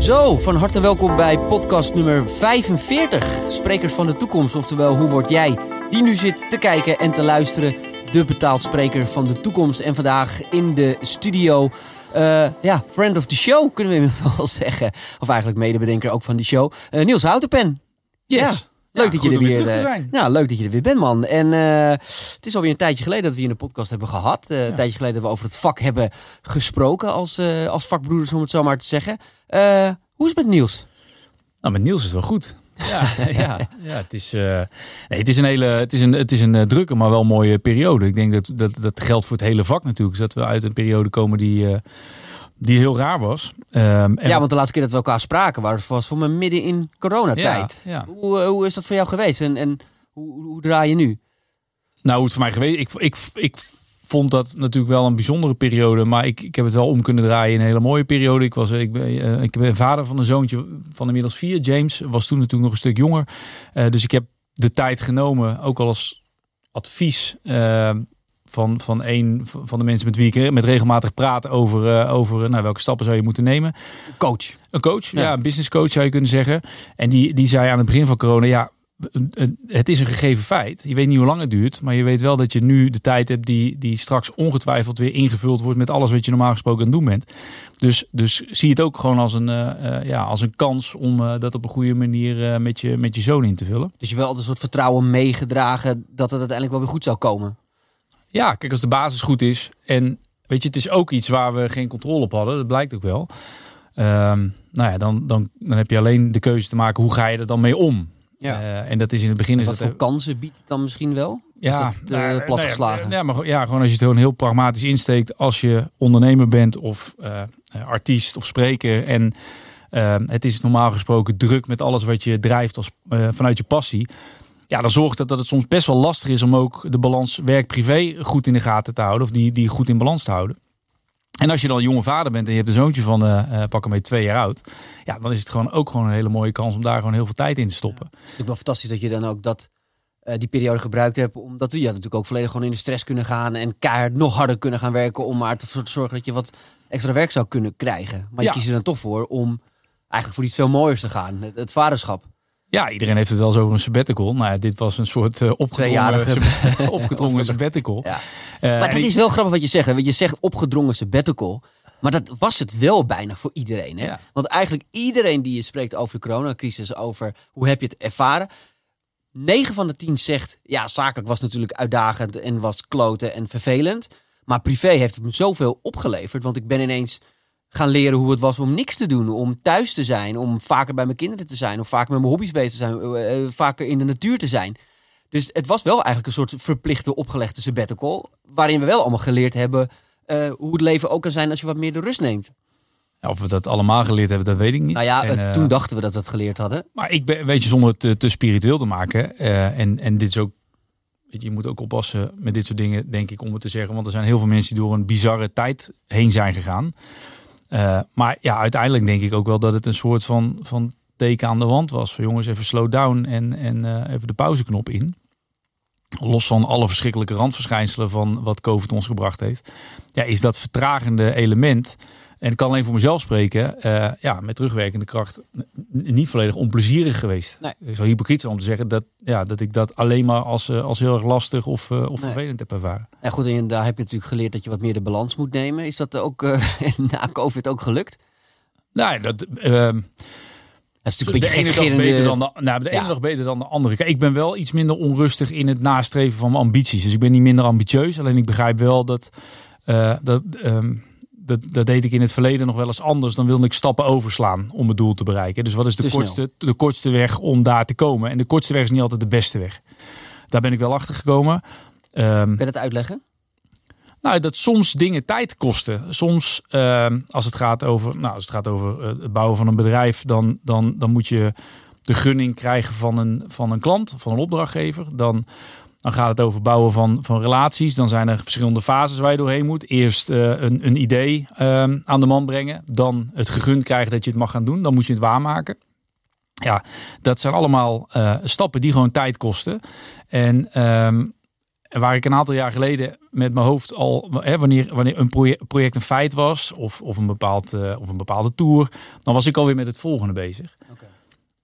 Zo, van harte welkom bij podcast nummer 45. Sprekers van de toekomst, oftewel hoe word jij die nu zit te kijken en te luisteren. De betaald spreker van de toekomst. En vandaag in de studio, eh, ja, friend of the show kunnen we inmiddels wel zeggen. Of eigenlijk medebedenker ook van die show. Eh, Niels Houtenpen. Yes. Ja. Leuk Ja, dat je er weer eh, zijn. Ja, leuk dat je er weer bent, man. En eh, het is alweer een tijdje geleden dat we hier een podcast hebben gehad. Eh, Een tijdje geleden dat we over het vak hebben gesproken als, als vakbroeders, om het zo maar te zeggen. Hoe is het met Niels? Nou, met Niels is het wel goed. Ja, ja, ja het, is, nee, het is een hele, het is een, het is een drukke, maar wel mooie periode. Ik denk dat, dat dat geldt voor het hele vak natuurlijk. Dus dat we uit een periode komen die, die heel raar was. Ehm, en ja, want de laatste keer dat we elkaar spraken was, was voor me midden in coronatijd. Ja, ja. Hoe, eh, hoe is dat voor jou geweest en, en hoe, hoe, draai je nu? Nou, hoe het voor mij geweest. Ik, ik, ik vond dat natuurlijk wel een bijzondere periode. Maar ik, ik heb het wel om kunnen draaien in een hele mooie periode. Ik, was, ik, ben, eh, ik ben vader van een zoontje van inmiddels vier. James was toen natuurlijk nog een stuk jonger. Eh, dus ik heb de tijd genomen, ook al als advies. eh, van, van een van de mensen met wie ik met regelmatig praat over, eh, over nou, welke stappen zou je moeten nemen. Coach. Een coach, Ja. ja. een business coach zou je kunnen zeggen. En die, die zei aan het begin van corona, ja, het is een gegeven feit. Je weet niet hoe lang het duurt, maar je weet wel dat je nu de tijd hebt die, die straks ongetwijfeld weer ingevuld wordt met alles wat je normaal gesproken aan het doen bent. Dus, dus zie het ook gewoon als een, eh, eh, ja, als een kans om eh, dat op een goede manier eh, met, je, met je zoon in te vullen. Dus je wel altijd een soort vertrouwen meegedragen dat het uiteindelijk wel weer goed zou komen. Ja, kijk, als de basis goed is. En weet je, het is ook iets waar we geen controle op hadden. Dat blijkt ook wel. Ehm, nou ja, dan, dan, dan heb je alleen de keuze te maken. Hoe ga je er dan mee om? Ja. Eh, en dat is in het begin is Wat dat voor kansen biedt het dan misschien wel? ja, is dat, eh, nou, platgeslagen? nou ja, maar gewoon- ja, gewoon als je het gewoon heel pragmatisch insteekt. Als je ondernemer bent of eh, eh, artiest of spreker. En eh, het is normaal gesproken druk met alles wat je drijft als, eh, vanuit je passie. Ja, dan zorgt dat dat het soms best wel lastig is om ook de balans werk-privé goed in de gaten te houden. Of die, die goed in balans te houden. En als je dan jonge vader bent en je hebt een zoontje van eh, pak hem mee twee jaar oud. Ja, dan is het gewoon ook gewoon een hele mooie kans om daar gewoon heel veel tijd in te stoppen. Het is wel fantastisch dat je dan ook dat, eh, die periode gebruikt hebt. Omdat je natuurlijk ook volledig gewoon in de stress kunnen gaan. En keihard nog harder kunnen gaan werken. Om maar te zorgen dat je wat extra werk zou kunnen krijgen. Maar je Ja. kiest er dan toch voor om eigenlijk voor iets veel mooiers te gaan. Het, het vaderschap. Ja, iedereen heeft het wel eens over een sabbatical. Nou, dit was een soort uh, opgedrongen, sab- opgedrongen sabbatical. Ja. Eh, Maar dat ik- is wel grappig wat je zegt. hè, Want je zegt opgedrongen sabbatical. Maar dat was het wel bijna voor iedereen. Hè? Ja. Want eigenlijk iedereen die je spreekt over de coronacrisis, over hoe heb je het ervaren. 9 van de 10 zegt, ja, zakelijk was natuurlijk uitdagend en was kloten en vervelend. Maar privé heeft het me zoveel opgeleverd. Want ik ben ineens gaan leren hoe het was om niks te doen. Om thuis te zijn, om vaker bij mijn kinderen te zijn. Om vaker met mijn hobby's bezig te zijn, eh, eh, vaker in de natuur te zijn. Dus het was wel eigenlijk een soort verplichte opgelegde sabbatical. Waarin we wel allemaal geleerd hebben eh, hoe het leven ook kan zijn als je wat meer de rust neemt. Ja, Of we dat allemaal geleerd hebben, dat weet ik niet. Nou ja, En, toen dachten we dat we het geleerd hadden. Maar ik ben, weet je, zonder het te, te spiritueel te maken. en, en dit is ook. Weet je, je moet ook oppassen met dit soort dingen, denk ik, om het te zeggen. Want er zijn heel veel mensen die door een bizarre tijd heen zijn gegaan. Eh, maar ja, uiteindelijk denk ik ook wel dat het een soort van, van teken aan de wand was. Van jongens, even slow down en, en eh, even de pauzeknop in. Los van alle verschrikkelijke randverschijnselen van wat COVID ons gebracht heeft. Ja, is dat vertragende element. En ik kan alleen voor mezelf spreken. eh, ja, met terugwerkende kracht niet volledig onplezierig geweest. Nee. Het zou hypocriet zijn om te zeggen dat, ja, dat ik dat alleen maar als, eh, als heel erg lastig of, eh, of Nee. vervelend heb ervaren. En goed, en daar heb je natuurlijk geleerd dat je wat meer de balans moet nemen. Is dat ook na COVID ook gelukt? Nou, dat, ehm, Dat is de natuurlijk een ene beetje dag beter dan de, nou, de ene Ja. dag beter dan de andere. Kijk, ik ben wel iets minder onrustig in het nastreven van mijn ambities. Dus ik ben niet minder ambitieus. Alleen ik begrijp wel dat dat, ehm, dat, dat deed ik in het verleden nog wel eens anders. Dan wilde ik stappen overslaan om het doel te bereiken. Dus wat is de, Te snel. kortste, de kortste weg om daar te komen? En de kortste weg is niet altijd de beste weg. Daar ben ik wel achter gekomen. Ehm, Kun je dat uitleggen? nou, dat soms dingen tijd kosten. Soms, ehm, als het gaat over, nou, als het gaat over eh, het bouwen van een bedrijf, dan, dan, dan moet je de gunning krijgen van een, van een klant, van een opdrachtgever. Dan, dan gaat het over bouwen van, van relaties. Dan zijn er verschillende fases waar je doorheen moet. Eerst eh, een, een idee ehm, aan de man brengen. Dan het gegund krijgen dat je het mag gaan doen. Dan moet je het waarmaken. Ja, dat zijn allemaal eh, stappen die gewoon tijd kosten. En, ehm, waar ik een aantal jaar geleden met mijn hoofd al, hè, wanneer, wanneer een project, een feit was, of, of, een bepaald, uh, of een bepaalde tour, dan was ik alweer met het volgende bezig. Okay.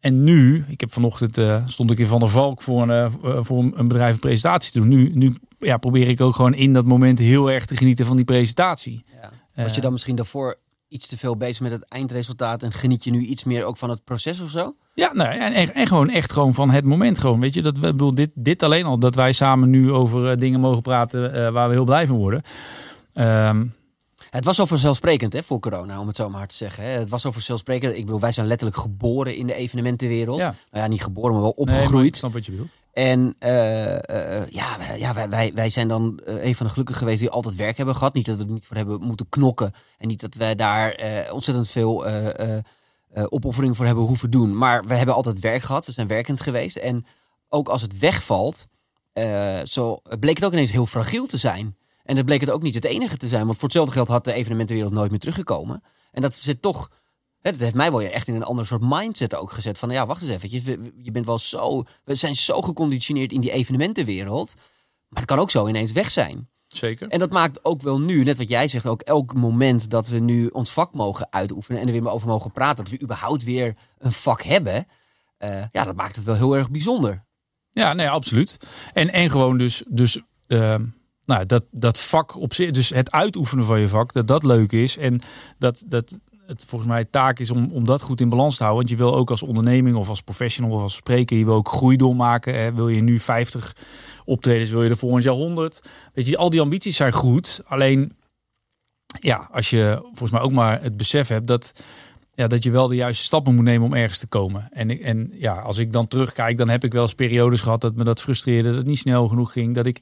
En nu, ik heb vanochtend uh, stond ik in Van der Valk voor een, uh, voor een bedrijf een presentatie te doen. Nu, nu ja, probeer ik ook gewoon in dat moment heel erg te genieten van die presentatie. Ja. Was je dan misschien daarvoor iets te veel bezig met het eindresultaat en geniet je nu iets meer ook van het proces of zo? Ja, nou, en, en gewoon echt gewoon van het moment gewoon. Weet je, dat we bedoel, dit, dit alleen al dat wij samen nu over dingen mogen praten uh, waar we heel blij van worden. Um, het was zo vanzelfsprekend hè, voor corona, om het zo maar te zeggen. Hè. Het was zo vanzelfsprekend. Ik bedoel, wij zijn letterlijk geboren in de evenementenwereld. Ja. Nou ja, niet geboren, maar wel opgegroeid. Nee, ik snap wat je bedoelt. En uh, ja, ja wij, wij, wij zijn dan een van de gelukkigen geweest die altijd werk hebben gehad. Niet dat we er niet voor hebben moeten knokken. En niet dat wij daar ontzettend veel opoffering voor hebben hoeven doen. Maar we hebben altijd werk gehad. We zijn werkend geweest. En ook als het wegvalt, zo bleek het ook ineens heel fragiel te zijn. En dat bleek het ook niet het enige te zijn. Want voor hetzelfde geld had de evenementenwereld nooit meer teruggekomen. En dat zit toch. Hè, dat heeft mij wel echt in een ander soort mindset ook gezet. Van ja, wacht eens even. Je bent wel zo. We zijn zo geconditioneerd in die evenementenwereld. Maar het kan ook zo ineens weg zijn. Zeker. En dat maakt ook wel nu, net wat jij zegt, ook elk moment dat we nu ons vak mogen uitoefenen en er weer over mogen praten, dat we überhaupt weer een vak hebben. Uh, ja, dat maakt het wel heel erg bijzonder. Ja, nee, absoluut. En, en gewoon dus, dus uh, nou, dat, dat vak op zich, dus het uitoefenen van je vak, dat dat leuk is. En dat, dat het volgens mij taak is om, om dat goed in balans te houden. Want je wil ook als onderneming of als professional of als spreker, je wil ook groei doormaken. Hè. Wil je nu 50 optredens, wil je er volgend jaar 100. Weet je, al die ambities zijn goed. Alleen, ja, als je volgens mij ook maar het besef hebt dat ja, dat je wel de juiste stappen moet nemen om ergens te komen. En, en ja, als ik dan terugkijk, dan heb ik wel eens periodes gehad dat me dat frustreerde, dat het niet snel genoeg ging. Dat ik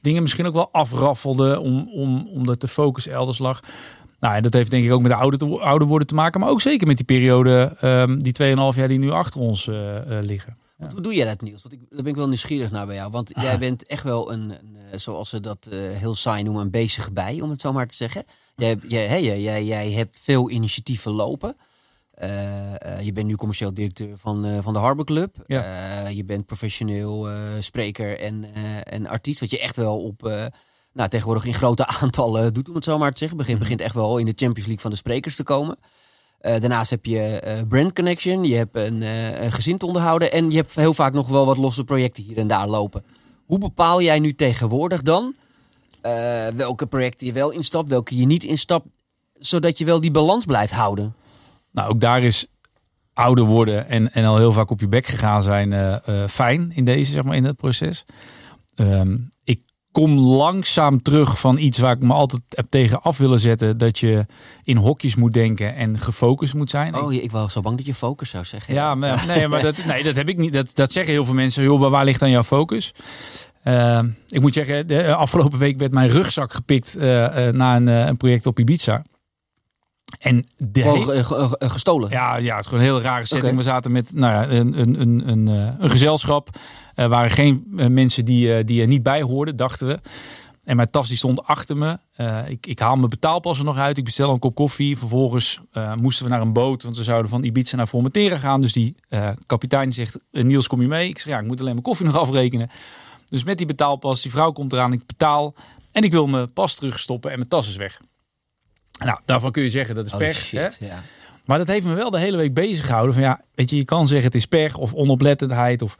dingen misschien ook wel afraffelde om, om, omdat de focus elders lag. Nou, en dat heeft denk ik ook met de oude, oude worden te maken, maar ook zeker met die periode, um, die 2,5 jaar die nu achter ons uh, uh, liggen. Ja. Hoe doe jij dat, Niels? Want ik, daar ben ik wel nieuwsgierig naar bij jou. Want jij bent echt wel een, een eh, zoals ze dat uh, heel saai noemen, een bezige bij, om het zo maar te zeggen. Jij, jij, hey, jij, jij hebt veel initiatieven lopen. Uh, je bent nu commercieel directeur van, uh, van de Harbor Club. Ja. je bent professioneel spreker en, en artiest. Wat je echt wel op nou, tegenwoordig in grote aantallen doet, om het zo maar te zeggen. Begint, mhm. begint echt wel in de Champions League van de sprekers te komen. daarnaast heb je brand connection. Je hebt een, een gezin te onderhouden. En je hebt heel vaak nog wel wat losse projecten hier en daar lopen. Hoe bepaal jij nu tegenwoordig dan welke projecten je wel instapt, welke je niet instapt, zodat je wel die balans blijft houden? Nou, ook daar is ouder worden en, en al heel vaak op je bek gegaan zijn uh, uh, fijn in deze, zeg maar, in het proces. Um, ik kom langzaam terug van iets waar ik me altijd heb tegen af willen zetten. Dat je in hokjes moet denken en gefocust moet zijn. Oh, ik was zo bang dat je focus zou zeggen. Ja, maar, nee, maar dat, nee, dat heb ik niet. Dat, dat zeggen heel veel mensen. Joh, waar ligt dan jouw focus? Uh, ik moet zeggen, de afgelopen week werd mijn rugzak gepikt na een, een project op Ibiza. En de oh, gestolen? Ja, ja, het is gewoon een hele rare setting. We zaten met nou ja, een, een, een, een, eh, een gezelschap. Er waren geen eh, mensen die, eh, die er niet bij hoorden, dachten we. En mijn tas die stond achter me. ik, ik haal mijn betaalpas er nog uit. Ik bestel een kop koffie. Vervolgens moesten we naar een boot. Want we zouden van Ibiza naar Formentera gaan. Dus die kapitein zegt, Niels kom je mee? Ik zeg, ja, ik moet alleen mijn koffie nog afrekenen. Dus met die betaalpas, die vrouw komt eraan. Ik betaal. En ik wil mijn pas terugstoppen en mijn tas is weg. Nou, daarvan kun je zeggen dat is oh, pech. hè? Ja. Maar dat heeft me wel de hele week bezig gehouden. Van ja, weet je, je kan zeggen het is pech of onoplettendheid. Of,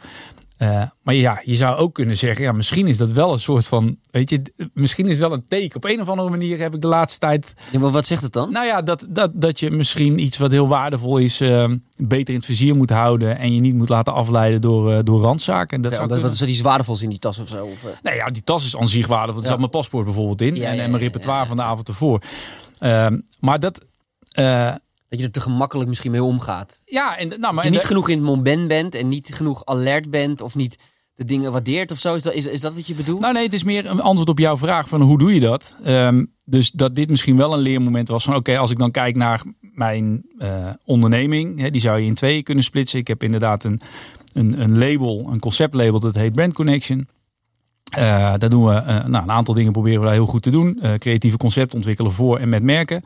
uh, maar ja, je zou ook kunnen zeggen, ja, misschien is dat wel een soort van, weet je, misschien is het wel een teken. Op een of andere manier heb ik de laatste tijd. Ja, maar wat zegt het dan? Nou ja, dat, dat, dat je misschien iets wat heel waardevol is, uh, beter in het vizier moet houden. En je niet moet laten afleiden door, uh, door randzaken. Dat ja, wat, wat is er iets waardevols in die tas of zo? Of, Nee, ja, die tas is aan zich waardevol. Er ja. zat mijn paspoort bijvoorbeeld in ja, en, en, mijn repertoire van de avond ervoor. Ehm, maar dat. Uh, dat je er te gemakkelijk misschien mee omgaat. Ja, en, nou, maar je niet genoeg in het moment bent en niet genoeg alert bent of niet de dingen waardeert of zo. Is dat, is, is dat wat je bedoelt? Nou nee, het is meer een antwoord op jouw vraag van hoe doe je dat? Um, dus dat dit misschien wel een leermoment was van oké, als ik dan kijk naar mijn uh, onderneming, hè, die zou je in twee kunnen splitsen. Ik heb inderdaad een, een, een label, een conceptlabel dat heet Brand Connection. Uh, daar doen we uh, nou, een aantal dingen proberen we daar heel goed te doen. Uh, creatieve concept ontwikkelen voor en met merken.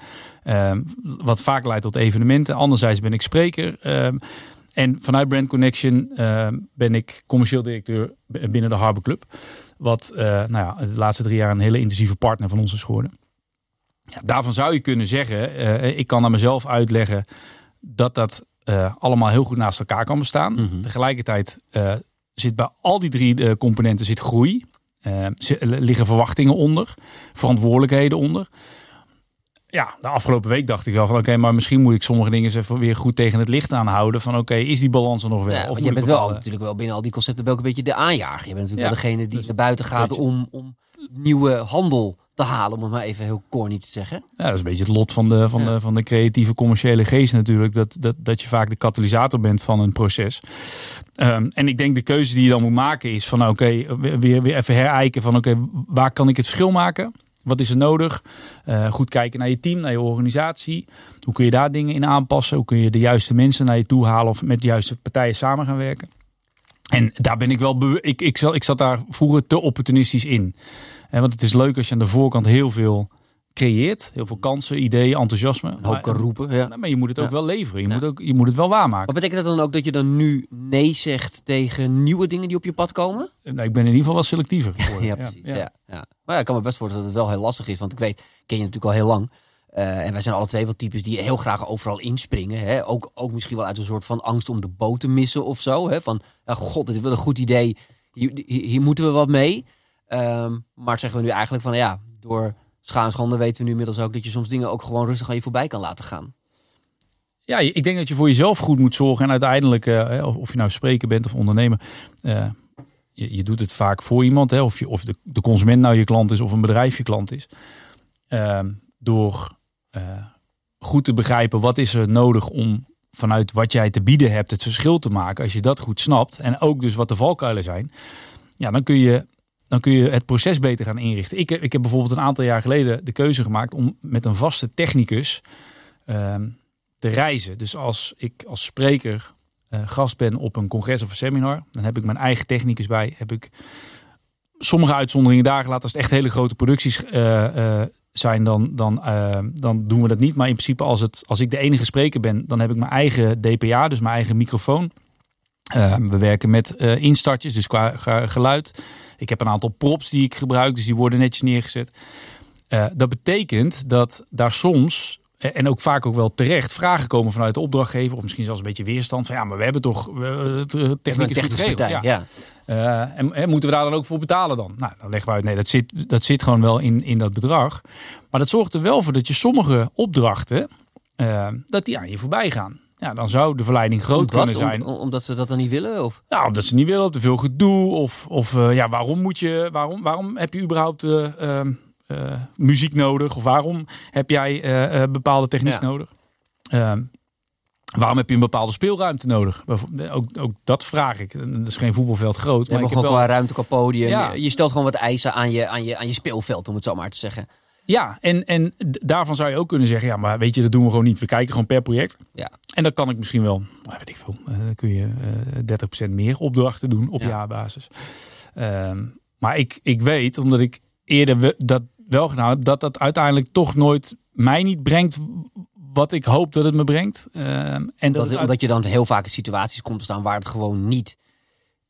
wat vaak leidt tot evenementen. Anderzijds ben ik spreker. en vanuit Brand Connection uh, ben ik commercieel directeur binnen de Harbor Club. Wat nou ja, de laatste drie jaar een hele intensieve partner van ons is geworden. Ja, daarvan zou je kunnen zeggen, ik kan aan mezelf uitleggen dat dat allemaal heel goed naast elkaar kan bestaan. Mm -hmm. Tegelijkertijd zit bij al die drie componenten zit groei. Liggen verwachtingen onder, verantwoordelijkheden onder ja, de afgelopen week dacht ik wel van oké, maar misschien moet ik sommige dingen eens even weer goed tegen het licht aanhouden. Van oké, is die balans er nog wel? Ja, of je bent wel natuurlijk wel binnen al die concepten wel een beetje de aanjager. Je bent natuurlijk wel degene die dus, naar buiten gaat om, om nieuwe handel te halen, om het maar even heel corny te zeggen. Ja, dat is een beetje het lot van de, van de, van de creatieve commerciële geest natuurlijk. Dat, dat, dat je vaak de katalysator bent van een proces. Um, en ik denk de keuze die je dan moet maken is van oké, weer, weer even herijken van oké, waar kan ik het verschil maken? Wat is er nodig? Uh, goed kijken naar je team, naar je organisatie. Hoe kun je daar dingen in aanpassen? Hoe kun je de juiste mensen naar je toe halen of met de juiste partijen samen gaan werken? En daar ben ik wel. Ik, ik, ik zat daar vroeger te opportunistisch in. En want het is leuk als je aan de voorkant heel veel creëert. Heel veel kansen, ideeën, enthousiasme. Ook kan roepen. Ja. Maar je moet het ook wel leveren. Je, moet ook, je moet het wel waarmaken. Wat betekent dat dan ook dat je dan nu nee zegt tegen nieuwe dingen die op je pad komen? Nou, ik ben in ieder geval wel selectiever ja, precies. Ja. Maar ja, ik kan me best voorstellen dat het wel heel lastig is. Want ik weet, ken je natuurlijk al heel lang. Uh, en wij zijn alle twee wel types die heel graag overal inspringen. Hè? Ook, ook misschien wel uit een soort van angst om de boot te missen of zo. Hè? Van, god, dit is wel een goed idee. Hier, hier, moeten we wat mee. Um, maar zeggen we nu eigenlijk van, ja, door schaanschonden weten we nu inmiddels ook dat je soms dingen ook gewoon rustig aan je voorbij kan laten gaan. Ja, ik denk dat je voor jezelf goed moet zorgen. En uiteindelijk, uh, of je nou spreker bent of ondernemer, uh, je, je, doet het vaak voor iemand. Hè, of je, of de, de consument nou je klant is of een bedrijf je klant is. Uh, door goed te begrijpen wat is er nodig om vanuit wat jij te bieden hebt het verschil te maken. Als je dat goed snapt en ook dus wat de valkuilen zijn. Ja, dan kun je dan kun je het proces beter gaan inrichten. Ik, ik heb bijvoorbeeld een aantal jaar geleden de keuze gemaakt om met een vaste technicus ehm, te reizen. Dus als ik als spreker uh, gast ben op een congres of een seminar, dan heb ik mijn eigen technicus bij. Heb ik sommige uitzonderingen daar gelaten. Als het echt hele grote producties uh, zijn, dan, dan, dan doen we dat niet. Maar in principe, als, het, als ik de enige spreker ben, dan heb ik mijn eigen DPA, dus mijn eigen microfoon. We werken met instartjes, dus qua geluid. Ik heb een aantal props die ik gebruik, dus die worden netjes neergezet. Uh, dat betekent dat daar soms, eh, en ook vaak ook wel terecht, vragen komen vanuit de opdrachtgever. Of misschien zelfs een beetje weerstand van ja, maar we hebben toch techniek goed geregeld. Ja. ja. En, en, moeten we daar dan ook voor betalen dan? Nou, dan leggen we uit, nee, dat zit, dat zit gewoon wel in, in dat bedrag. Maar dat zorgt er wel voor dat je sommige opdrachten, dat die aan je voorbij gaan. Ja, dan zou de verleiding groot kunnen zijn. Om, omdat ze dat dan niet willen? Of? Ja, omdat ze niet willen, te veel gedoe. Of, of uh, ja, waarom moet je, waarom, waarom heb je überhaupt uh, uh, muziek nodig? Of waarom heb jij bepaalde techniek ja. nodig? Ehm, waarom heb je een bepaalde speelruimte nodig? Ook, ook dat vraag ik. Dat is geen voetbalveld groot. Maar je hebt ook wel ruimte qua podium. Ja. Je stelt gewoon wat eisen aan je, aan, je, aan je speelveld, om het zo maar te zeggen. Ja, en, en daarvan zou je ook kunnen zeggen, ja, maar weet je, dat doen we gewoon niet. We kijken gewoon per project. Ja. En dan kan ik misschien wel, weet ik veel, uh, dan kun je uh, 30% meer opdrachten doen op ja. jaarbasis. Um, maar ik, ik weet, omdat ik eerder dat wel gedaan heb, dat dat uiteindelijk toch nooit mij niet brengt wat ik hoop dat het me brengt. Uh, en dat, dat omdat je dan heel vaak in situaties komt te staan waar het gewoon niet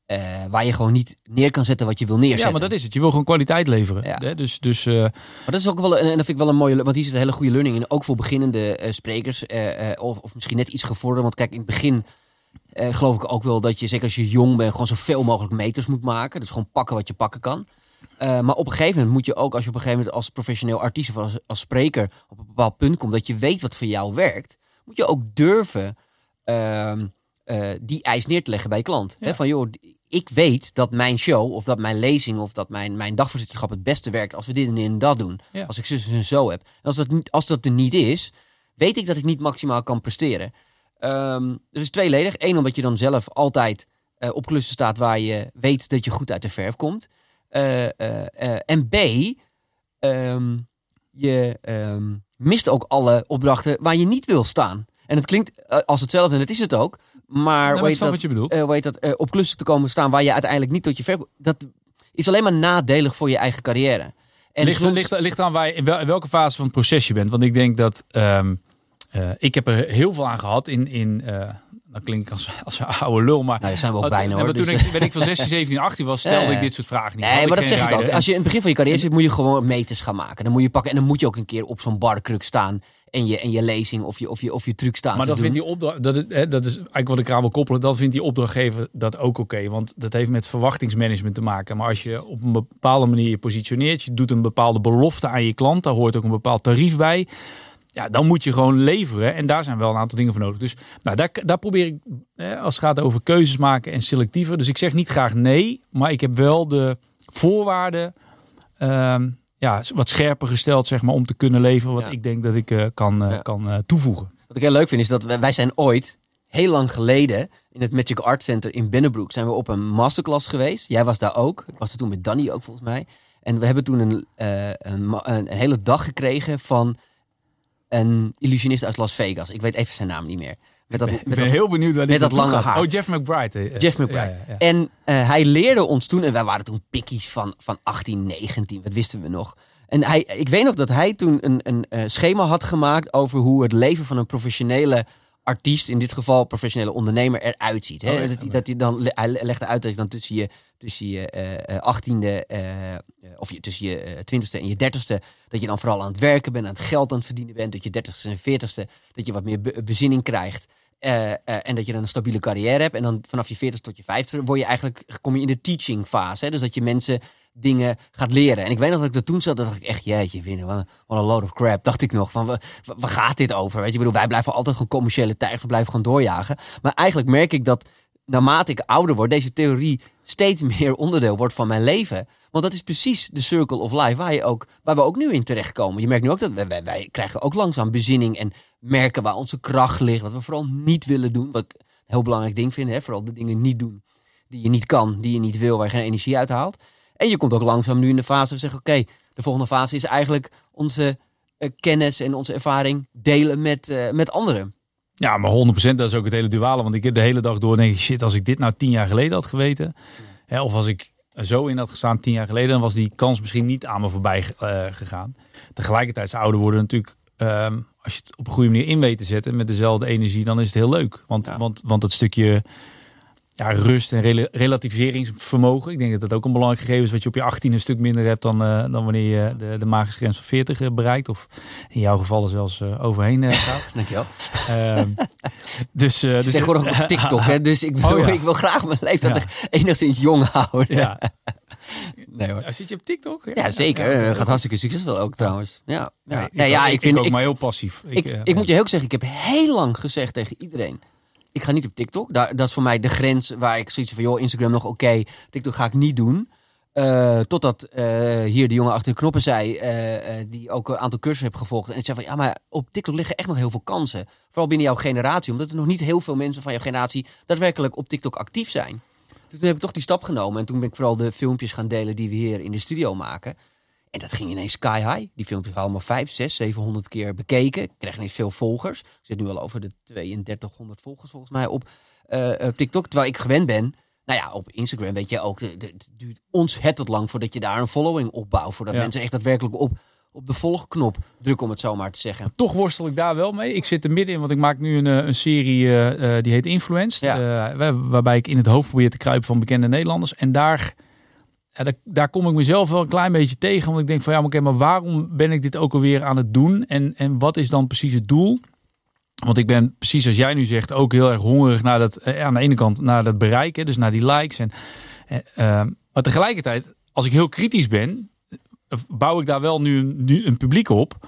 uh, waar je gewoon niet neer kan zetten wat je wil neerzetten. Ja, maar dat is het. Je wil gewoon kwaliteit leveren. Ja. Dus, dus, uh... Maar dat is ook wel, en dat vind ik wel een mooie, want hier zit een hele goede learning in. Ook voor beginnende uh, sprekers, of, of misschien net iets gevorderd. Want kijk, in het begin geloof ik ook wel dat je, zeker als je jong bent, gewoon zoveel mogelijk meters moet maken. Dus gewoon pakken wat je pakken kan. maar op een gegeven moment moet je ook, als je op een gegeven moment als professioneel artiest of als, als spreker op een bepaald punt komt, dat je weet wat voor jou werkt, moet je ook durven ehm, die eis neer te leggen bij je klant. Ja. van joh, ik weet dat mijn show of dat mijn lezing of dat mijn, mijn dagvoorzitterschap het beste werkt als we dit en dat doen. Als ik zus en zo heb. En als dat, niet, als dat er niet is, weet ik dat ik niet maximaal kan presteren. Um, het is tweeledig. Eén, omdat je dan zelf altijd uh, op klussen staat waar je weet dat je goed uit de verf komt. Uh, uh, en B, um, je um, mist ook alle opdrachten waar je niet wil staan. En het klinkt als hetzelfde en het is het ook. Maar nou, weet dat, wat je bedoelt. Uh, weet dat, uh, op klussen te komen staan waar je uiteindelijk niet tot je ver... Dat is alleen maar nadelig voor je eigen carrière. En ligt, soms... ligt, ligt aan waar je, in, welke fase van het proces je bent. Want ik denk dat... Um, uh, ik heb er heel veel aan gehad in... in dan klink ik als, als een oude lul, maar... Nou, zijn we ook bijna hoor. maar toen dus- ik, ben ik van 16, 17, 18 was, stelde Ja, ik dit soort vragen niet. Nee, maar dat zeg ik ook. Als je in het begin van je carrière zit, moet je gewoon meters gaan maken. Dan moet je pakken en dan moet je ook een keer op zo'n barkruk staan en je, en je lezing of je, of je, of je truc staan Maar doen. vindt die opdracht, dat, is, hè, dat is eigenlijk wat ik eraan wil koppelen, dan vindt die opdrachtgever dat ook oké. want dat heeft met verwachtingsmanagement te maken. Maar als je op een bepaalde manier je positioneert, je doet een bepaalde belofte aan je klant, daar hoort ook een bepaald tarief bij. Ja, dan moet je gewoon leveren. En daar zijn wel een aantal dingen voor nodig. Dus nou, daar, daar probeer ik, hè, als het gaat over keuzes maken en selectiever. Dus ik zeg niet graag nee, maar ik heb wel de voorwaarden ehm, ja, wat scherper gesteld, zeg maar, om te kunnen leveren wat Ja. ik denk dat ik eh, kan, eh, Ja. kan eh, toevoegen. Wat ik heel leuk vind is dat wij, wij zijn ooit, heel lang geleden, in het Magic Art Center in Binnenbroek, zijn we op een masterclass geweest. Jij was daar ook. Ik was er toen met Danny ook volgens mij. En we hebben toen een, een, een hele dag gekregen van een illusionist uit Las Vegas. Ik weet even zijn naam niet meer. Met dat, Ik met ben dat, heel benieuwd waar met dat lange haar. Oh, Jeff McBride. eh, Jeff McBride. ja, ja, ja. En eh, hij leerde ons toen, en wij waren toen pikkies van, van 18, 19, wat wisten we nog. En hij, ik weet nog dat hij toen een, een eh, schema had gemaakt over hoe het leven van een professionele artiest, in dit geval professionele ondernemer, eruit ziet. Hè? Oh, echt? dat, hij, dat hij dan hij legde uit dat je dan tussen je, tussen je eh, 18e, eh, of je, tussen je 20ste en je 30ste, dat je dan vooral aan het werken bent, aan het geld aan het verdienen bent, dat je 30ste en 40ste, dat je wat meer be- bezinning krijgt. Eh, eh, en dat je dan een stabiele carrière hebt. En dan vanaf je 40 tot je 50 word je eigenlijk, kom je in de teaching fase. Hè? Dus dat je mensen dingen gaat leren. En ik weet nog dat ik er toen zat, dat dacht ik echt, jeetje, winnen, wat een, load of crap, dacht ik nog. Van, wa- wa- waar gaat dit over? Weet je, bedoel, wij blijven altijd gewoon commerciële tijgers, we blijven gewoon doorjagen. Maar eigenlijk merk ik dat naarmate ik ouder word, deze theorie steeds meer onderdeel wordt van mijn leven. Want dat is precies de circle of life waar, je ook, waar we ook nu in terechtkomen. Je merkt nu ook dat wij, wij, wij krijgen ook langzaam bezinning en merken waar onze kracht ligt. Wat we vooral niet willen doen. Wat ik een heel belangrijk ding vind. Hè? Vooral de dingen niet doen die je niet kan, die je niet wil, waar je geen energie uit haalt. En je komt ook langzaam nu in de fase we zeggen, oké, de volgende fase is eigenlijk onze eh, kennis en onze ervaring delen met, eh, met anderen. Ja, maar 100% dat is ook het hele duale. Want ik heb de hele dag door denk ik, shit, als ik dit nou tien jaar geleden had geweten. Hè, of als ik zo in had gestaan tien jaar geleden, dan was die kans misschien niet aan me voorbij eh, gegaan. Tegelijkertijd, is ouder worden natuurlijk, ehm, als je het op een goede manier in weet te zetten met dezelfde energie, dan is het heel leuk. Want, Ja. want, want het stukje ja, rust en rela- relativeringsvermogen, ik denk dat dat ook een belangrijk gegeven is, wat je op je 18 een stuk minder hebt dan, eh, dan wanneer je de, de magische grens van 40 eh, bereikt. Of in jouw geval er zelfs eh, overheen gaat. Dankjewel. Ehm, dus, Dus tegenwoordig op TikTok, hè? dus ik wil, Oh, ja. ik wil graag mijn leeftijd enigszins jong houden. ja. Nee hoor. Ja, Zit je op TikTok? Ja, zeker. Ja, Eh, gaat hartstikke succesvol ook trouwens. Ja, ja. Ja, ja, ja, ook, ik vind... ook, Ik, maar heel passief. ik, eh, ik moet je heel zeggen, ik heb heel lang gezegd tegen iedereen... Ik ga niet op TikTok. Daar, dat is voor mij de grens waar ik zoiets van... joh, Instagram nog oké, TikTok ga ik niet doen. Eh, totdat eh, hier de jongen achter de knoppen zei... eh, eh, die ook een aantal cursussen heb gevolgd. En ik zei van, ja, maar op TikTok liggen echt nog heel veel kansen. Vooral binnen jouw generatie. Omdat er nog niet heel veel mensen van jouw generatie... daadwerkelijk op TikTok actief zijn. Dus toen heb ik toch die stap genomen. En toen ben ik vooral de filmpjes gaan delen die we hier in de studio maken. En dat ging ineens sky high. Die filmpjes waren allemaal 5, 6, 700 keer bekeken. Ik kreeg ineens veel volgers. Ik zit nu al over de 3200 volgers volgens mij op, eh, op TikTok. Terwijl ik gewend ben. Nou ja, op Instagram weet je ook. Het duurt ontzettend lang voordat je daar een following opbouwt. Voordat Ja. mensen echt daadwerkelijk op, op de volgknop drukken, om het zo maar te zeggen. Toch worstel ik daar wel mee. Ik zit er midden in, want ik maak nu een, eh, een serie eh, eh, die heet Influenced. Ja. waarbij ik in het hoofd probeer te kruipen van bekende Nederlanders. En daar, daar, daar kom ik mezelf wel een klein beetje tegen. Want ik denk van ja, maar, oké, maar waarom ben ik dit ook alweer aan het doen? En, en wat is dan precies het doel? Want ik ben precies als jij nu zegt ook heel erg hongerig naar dat, aan de ene kant naar dat bereiken, dus naar die likes. En, maar tegelijkertijd, als ik heel kritisch ben, bouw ik daar wel nu, een- nu een publiek op.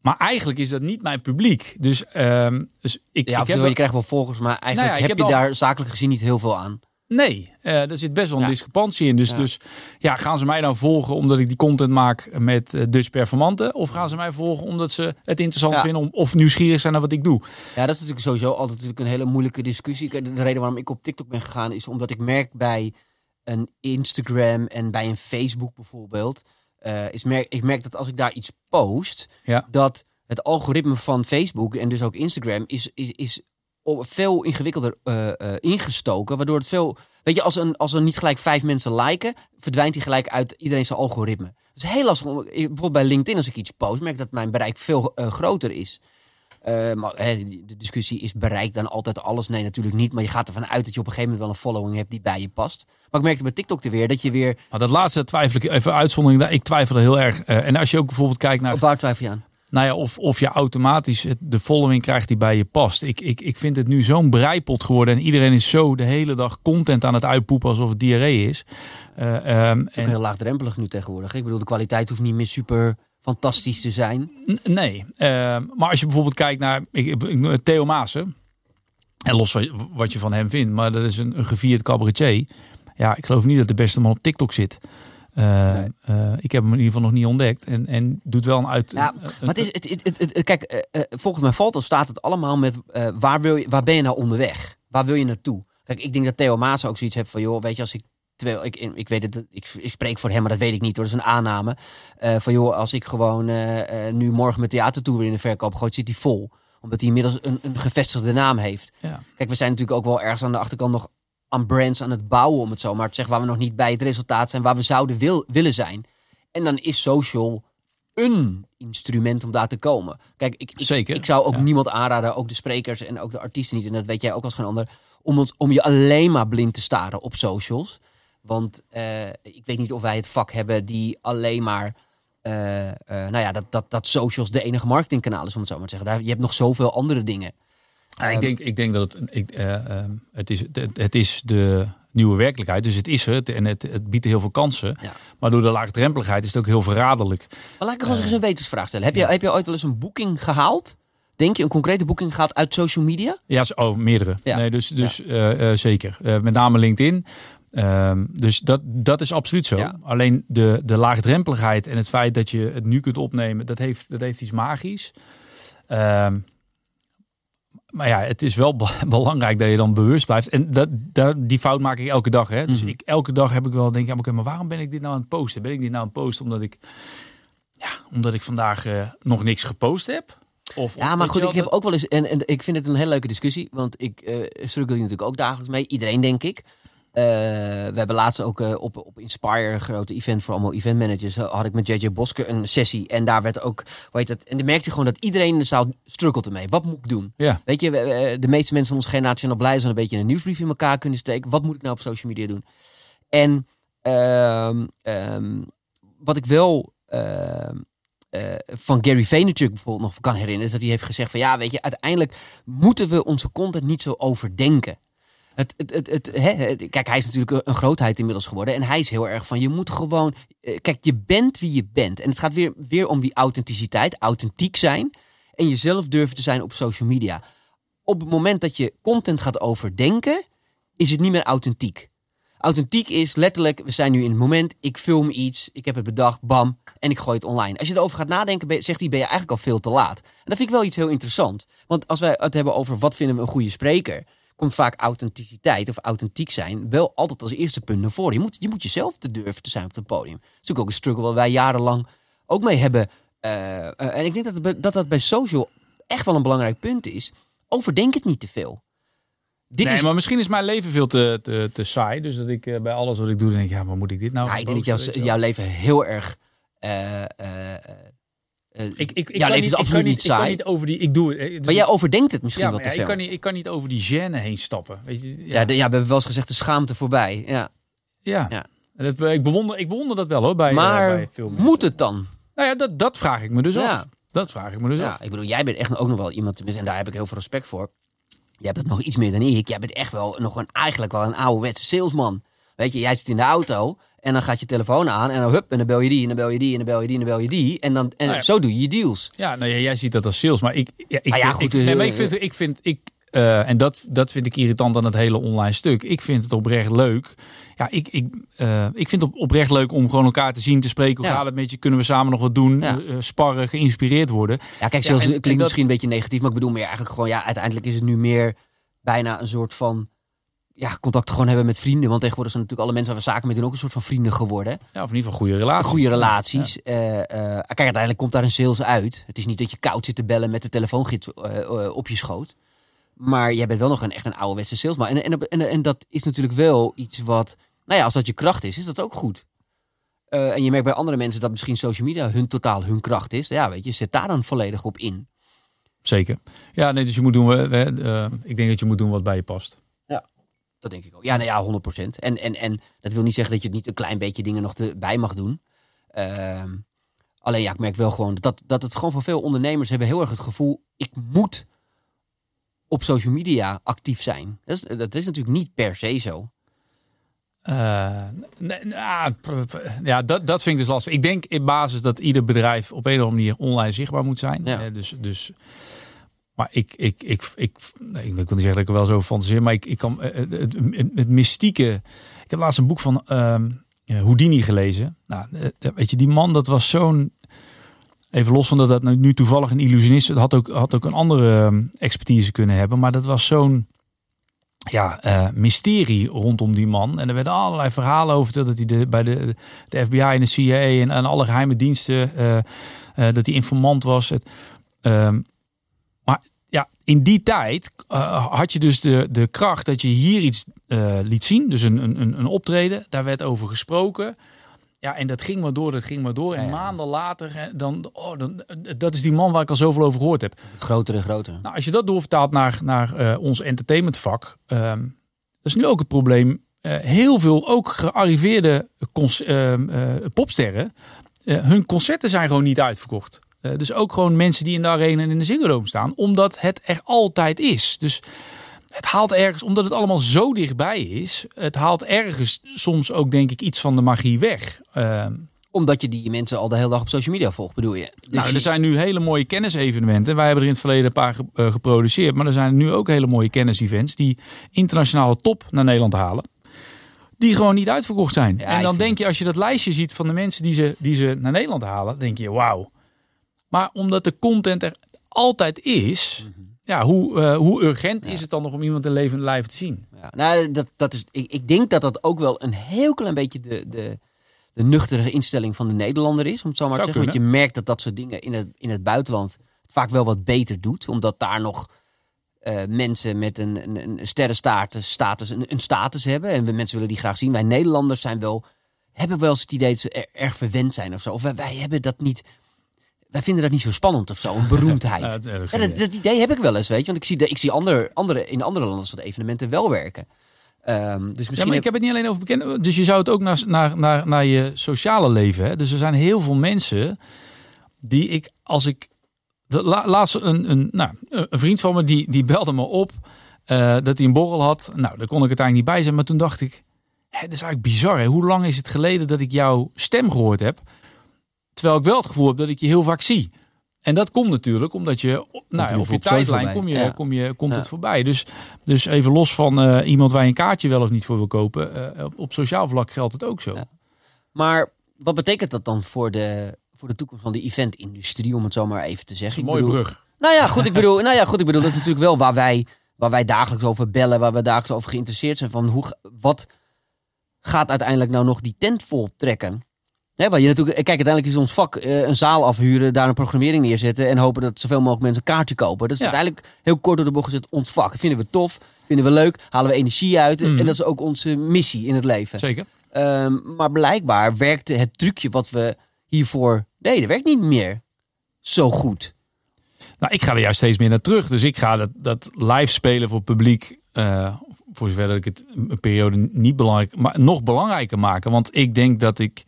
Maar eigenlijk is dat niet mijn publiek. Dus, ehm, dus ik, Ja, ik heb je wel- krijgt wel volgers, maar eigenlijk Nou ja, heb heb je al- daar zakelijk gezien niet heel veel aan. Nee, eh er zit best wel een Ja. discrepantie in. Dus, Ja. dus ja, gaan ze mij nou volgen omdat ik die content maak met eh, Dutch Performanten? Of gaan ze mij volgen omdat ze het interessant Ja. vinden om, of nieuwsgierig zijn naar wat ik doe? Ja, dat is natuurlijk sowieso altijd natuurlijk een hele moeilijke discussie. De reden waarom ik op TikTok ben gegaan is omdat ik merk bij een Instagram en bij een Facebook bijvoorbeeld. eh, is merk, ik merk dat als ik daar iets post, Ja. dat het algoritme van Facebook en dus ook Instagram is, is, is op- veel ingewikkelder eh, eh, ingestoken. Waardoor het veel. Weet je, als, een, als er niet gelijk vijf mensen liken, verdwijnt hij gelijk uit iedereen zijn algoritme. Het is heel lastig. om- Bijvoorbeeld bij LinkedIn, als ik iets post, merk ik dat mijn bereik veel groter is. Eh, maar hè, de discussie is bereik dan altijd alles? Nee, natuurlijk niet. Maar je gaat ervan uit dat je op een gegeven moment wel een following hebt die bij je past. Maar ik merkte bij TikTok er weer dat je weer... Maar dat laatste twijfel ik even uitzondering. daar- Ik twijfel er heel erg. Eh, en als je ook bijvoorbeeld kijkt naar Of waar twijfel je aan? Nou ja, of, of je automatisch de following krijgt die bij je past. Ik, ik, ik vind het nu zo'n breipot geworden. En iedereen is zo de hele dag content aan het uitpoepen alsof het diarree is. Het is ook en, heel laagdrempelig nu tegenwoordig. Ik bedoel, de kwaliteit hoeft niet meer super fantastisch te zijn. N- nee, Ehm, maar als je bijvoorbeeld kijkt naar ik, ik, Theo Maassen. En los wat, wat je van hem vindt. Maar dat is een, een gevierd cabaretier. Ja, ik geloof niet dat de beste man op TikTok zit. Eh, Nee. eh, ik heb hem in ieder geval nog niet ontdekt. En, en doet wel een uit... Ja, Maar het is, het, het, het- kijk, eh, eh, volgens mij valt of staat het allemaal met waar, wil je, waar ben je nou onderweg? Waar wil je naartoe? Kijk, ik denk dat Theo Maas ook zoiets heeft van, joh, weet je, als ik terwijl ik, ik weet het, ik, ik spreek voor hem, maar dat weet ik niet hoor, dat is een aanname. Eh, van joh, als ik gewoon eh, eh, nu morgen mijn theatertour weer in de verkoop gooit, zit hij vol. Omdat hij inmiddels een, een gevestigde naam heeft. ja. Kijk, we zijn natuurlijk ook wel ergens aan de achterkant nog aan brands aan het bouwen, om het zo maar te zeggen, waar we nog niet bij het resultaat zijn, waar we zouden wil, willen zijn. En dan is social een instrument om daar te komen. Kijk, ik, ik, Zeker, ik zou ook ja. niemand aanraden, ook de sprekers en ook de artiesten niet, en dat weet jij ook als geen ander, om, ons, om je alleen maar blind te staren op socials. Want eh, ik weet niet of wij het vak hebben die alleen maar. eh, eh, nou ja, dat, dat, dat socials de enige marketingkanaal is, om het zo maar te zeggen. Daar, je hebt nog zoveel andere dingen. Ja, ik, denk, ik denk dat het, ik, eh, ehm, het, is, het, het is de nieuwe werkelijkheid. Dus het is het en het, het biedt heel veel kansen. Ja. Maar door de laagdrempeligheid is het ook heel verraderlijk. Maar laat ik gewoon eens een wetensvraag stellen. Heb je, heb je ooit wel eens een boeking gehaald? Denk je een concrete boeking gehaald uit social media? Ja, oh, meerdere. Ja. Nee, dus dus zeker. Met name LinkedIn. Ehm, dus dat, dat is absoluut zo. Ja. Alleen de, de laagdrempeligheid en het feit dat je het nu kunt opnemen, dat heeft, dat heeft iets magisch. Ehm, maar ja, het is wel be- belangrijk dat je dan bewust blijft. En dat, dat, die fout maak ik elke dag. Hè? Dus Mhm. ik, elke dag heb ik wel denk, ja, oké, maar waarom ben ik dit nou aan het posten? Ben ik dit nou aan het posten omdat ik, ja, omdat ik vandaag eh, nog niks gepost heb? Of, Ja, maar goed, ik heb ook wel eens, en, en ik vind het een hele leuke discussie, want ik eh struggle hier natuurlijk ook dagelijks mee. Iedereen, denk ik. Eh, we hebben laatst ook eh, op, op Inspire, een grote event voor allemaal event managers, eh, had ik met JJ Boske een sessie. En daar werd ook, hoe heet het, en dan merkte je gewoon dat iedereen in de zaal struggelt ermee. Wat moet ik doen? Ja. Weet je, de meeste mensen van onze generatie zijn al blij zijn een beetje een nieuwsbrief in elkaar kunnen steken. Wat moet ik nou op social media doen? En ehm, ehm, wat ik wel ehm, eh, van Gary Vaynerchuk bijvoorbeeld nog kan herinneren, is dat hij heeft gezegd van ja, weet je, uiteindelijk moeten we onze content niet zo overdenken. Het, het, kijk, hij is natuurlijk een- grootheid inmiddels geworden. En hij is heel erg van, je moet gewoon... eh, Kijk, je bent wie je bent. En het gaat weer, weer om die authenticiteit, authentiek zijn. En jezelf durven te zijn op social media. Op het moment dat je content gaat overdenken, is het niet meer authentiek. Authentiek is letterlijk, we zijn nu in het moment, ik film iets, ik heb het bedacht, bam, en ik gooi het online. Als je erover gaat nadenken, zegt hij, ben je eigenlijk al veel te laat. En dat vind ik wel iets heel interessant. Want als wij het hebben over wat vinden we een goede spreker, komt vaak authenticiteit of authentiek zijn wel altijd als eerste punt naar voren. Je moet, je moet jezelf te durven te zijn op het podium. Dat is natuurlijk ook een struggle waar wij jarenlang ook mee hebben. Eh, eh, en ik denk dat, het dat dat bij social echt wel een belangrijk punt is. Overdenk het niet te veel. Dit nee, is, maar misschien is mijn leven veel te, te, te saai. Dus dat ik eh, bij alles wat ik doe, denk ik, ja, maar moet ik dit nou Ja, ik denk dat jouw, leven heel erg. Eh, eh, Ik, ik, ik jouw kan niet, ik kan niet ik kan saai. niet over die, ik doe het. eh, dus maar jij overdenkt het misschien ja, wel te ja, ik, kan niet, ik kan niet over die gêne heen stappen. Weet je? ja, Ja, de- ja, we hebben wel eens gezegd de schaamte voorbij. Ja. ja. ja. En Dat, ik, bewonder, ik bewonder dat wel hoor, bij, eh, Maar bij veel mensen. moet het dan? Nou ja, dat, dat vraag ik me dus Ja. af. Dat vraag ik me dus Ja, af. ik bedoel, jij bent echt ook nog wel iemand, en daar heb ik heel veel respect voor. Jij hebt het nog iets meer dan ik. Jij bent echt wel nog een, eigenlijk wel een ouderwetse salesman. Weet je, jij zit in de auto en dan gaat je telefoon aan en dan hup, en dan bel je die, en dan bel je die, en dan bel je die, en dan bel je die. En, dan, en Nou ja. zo doe je je deals. Ja, nou ja, jij ziet dat als sales, maar ik, ja, ik, ja, vind, goed, ik, nee, eh, maar ik vind, ik vind, ik, eh, en dat, dat vind ik irritant aan het hele online stuk. Ik vind het oprecht leuk. Ja, ik, ik, eh, ik vind het op, oprecht leuk om gewoon elkaar te zien, te spreken. Hoe Ja. gaat het met je? Kunnen we samen nog wat doen? Ja. Sparren, geïnspireerd worden. Ja, kijk, Ja, en klinkt dat- misschien een beetje negatief, maar ik bedoel meer eigenlijk gewoon, ja, uiteindelijk is het nu meer bijna een soort van, ja, contact gewoon hebben met vrienden. Want tegenwoordig zijn natuurlijk alle mensen waar we zaken mee doen ook een soort van vrienden geworden. Ja, of in ieder geval goede relaties. Goede relaties. Eh, eh, kijk, uiteindelijk komt daar een sales uit. Het is niet dat je koud zit te bellen met de telefoongids eh, op je schoot. Maar jij bent wel nog een echt een ouderwetse salesman. En, en, en, en dat is natuurlijk wel iets wat, nou ja, als dat je kracht is, is dat ook goed. En je merkt bij andere mensen dat misschien social media hun totaal hun kracht is. Ja, weet je, zet daar dan volledig op in. zeker. Ja, nee, dus je moet doen. ik denk dat je moet doen wat bij je past. Dat denk ik ook. Ja, nou ja, 100%. En, en, en dat wil niet zeggen dat je het niet een klein beetje dingen nog erbij mag doen. Ehm, alleen ja, ik merk wel gewoon dat, dat het gewoon voor veel ondernemers hebben heel erg het gevoel, ik moet op social media actief zijn. Dat is, dat is natuurlijk niet per se zo. Eh, nou, ja, dat, dat vind ik dus lastig. Ik denk in basis dat ieder bedrijf op een of andere manier online zichtbaar moet zijn. Ja. Eh, dus, dus, maar ik, ik, ik, ik, nee, ik wil niet zeggen dat ik er wel zo fantaseer, maar ik, ik kan eh, het, het, het, het mystieke. Ik heb laatst een boek van ehm, eh, Houdini gelezen. Nou, eh, weet je, die man, dat was zo'n. Even los van dat dat nu, toevallig een illusionist is, had ook, had ook een andere ehm, expertise kunnen hebben, maar dat was zo'n ja, eh, mysterie rondom die man. En er werden allerlei verhalen over dat hij de, bij de, de FBI en de CIA en, alle geheime diensten, eh, eh, dat hij informant was. Het, ehm, ja, in die tijd eh, had je dus de, de kracht dat je hier iets eh, liet zien. Dus een, een, een- optreden, daar werd over gesproken. Ja, en dat ging maar door, dat ging maar door. En Ja, maanden later, dan, oh, dan, dat is die man waar ik al zoveel over gehoord heb. Groter en groter. Nou, als je dat doorvertaalt naar, naar eh, ons entertainmentvak, ehm dat is nu ook het probleem. Eh, heel veel ook gearriveerde ehm, eh, popsterren, eh, hun concerten zijn gewoon niet uitverkocht. Eh, dus ook gewoon mensen die in de arena en in de Ziggo Dome staan, omdat het er altijd is. Dus het haalt ergens, omdat het allemaal zo dichtbij is, het haalt ergens soms ook denk ik iets van de magie weg. Ehm, Omdat je die mensen al de hele dag op social media volgt, bedoel je? Dus nou, je- er zijn nu hele mooie kennisevenementen. Wij hebben er in het verleden een paar eh, geproduceerd. Maar er zijn nu ook hele mooie kennisevents die internationale top naar Nederland halen. Die gewoon niet uitverkocht zijn. Ja, en dan denk je, als je dat lijstje ziet van de mensen die ze, die ze naar Nederland halen, denk je, wauw. Maar omdat de content er altijd is, ja, hoe, eh, hoe urgent Mhm. Ja. is het dan nog om iemand in levende lijf te zien? Ja, nou, dat, dat is, ik, ik denk dat dat ook wel een heel klein beetje de, de, de nuchtere instelling van de Nederlander is. Om het zo maar te zeggen. Want je merkt dat dat soort dingen in het, in het buitenland vaak wel wat beter doet. Omdat daar nog eh, mensen met een, een, een sterrenstatus status, een, een status hebben. En we mensen willen die graag zien. Wij Nederlanders zijn wel, hebben wel eens het idee dat ze er- erg verwend zijn of zo. Of wij, wij hebben dat niet... Wij vinden dat niet zo spannend of zo, een beroemdheid. Ja, het- Ja, dat, dat idee heb ik wel eens, weet je. Want ik zie, de, ik zie andere, andere, in andere landen soort evenementen wel werken. Ehm, dus misschien Ja, maar ik heb het niet alleen over bekenden. Dus je zou het ook naar, naar, naar, naar je sociale leven. Hè? Dus er zijn heel veel mensen die ik, als ik. De, la, laatst een, een, nou, een vriend van me die, die belde me op eh, dat hij een borrel had. Nou, daar kon ik uiteindelijk niet bij zijn. Maar toen dacht ik, hè, dat is eigenlijk bizar. Hè? Hoe lang is het geleden dat ik jouw stem gehoord heb? Terwijl ik wel het gevoel heb dat ik je heel vaak zie. En dat komt natuurlijk omdat je, nou, je op je tijdlijn kom je, Ja. kom je, komt Ja. het voorbij. Dus, dus even los van eh, iemand waar je een kaartje wel of niet voor wil kopen. eh, op, op sociaal vlak geldt het ook zo. Ja. Maar wat betekent dat dan voor de, voor de toekomst van de eventindustrie, om het zo maar even te zeggen? Een mooie bedoel- brug. Nou ja, goed, ik bedoel, nou ja, goed, ik bedoel, dat is natuurlijk wel waar wij, waar wij dagelijks over bellen, waar we dagelijks over geïnteresseerd zijn. Van hoe, wat gaat uiteindelijk nou nog die tent vol trekken? Hè, waar je natuurlijk, kijk, uiteindelijk is ons vak eh, een zaal afhuren, daar een programmering neerzetten en hopen dat zoveel mogelijk mensen een kaartje kopen. Dat is Ja. uiteindelijk heel kort door de bocht gezet ons vak. Vinden we tof, vinden we leuk, halen we energie uit Mhm. en dat is ook onze missie in het leven. Zeker. Ehm, maar blijkbaar werkte het trucje wat we hiervoor deden, werkt niet meer zo goed. Nou, ik ga er juist steeds meer naar terug. Dus ik ga dat, dat live spelen voor publiek. eh, voor zover dat ik het een periode niet belangrijk, maar nog belangrijker maken. Want ik denk dat ik.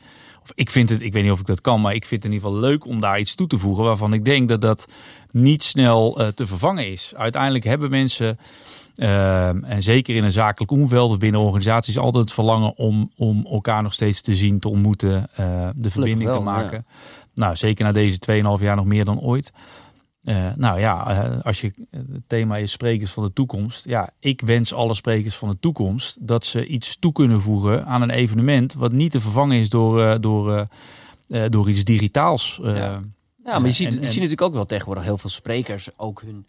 Ik vind het, ik weet niet of ik dat kan, maar ik vind het in ieder geval leuk om daar iets toe te voegen. Waarvan ik denk dat dat niet snel eh, te vervangen is. Uiteindelijk hebben mensen. eh, en zeker in een zakelijk omveld of binnen organisaties altijd het verlangen om, om elkaar nog steeds te zien, te ontmoeten, eh, de verbinding wel, te maken. Nou, zeker na deze 2,5 jaar nog meer dan ooit. Eh, nou ja, eh, als je het thema is sprekers van de toekomst. Ja, ik wens alle sprekers van de toekomst dat ze iets toe kunnen voegen aan een evenement wat niet te vervangen is door, eh, door, door iets digitaals. Ja. Ja, maar je ziet, en- je en- ziet natuurlijk ook wel tegenwoordig heel veel sprekers ook hun,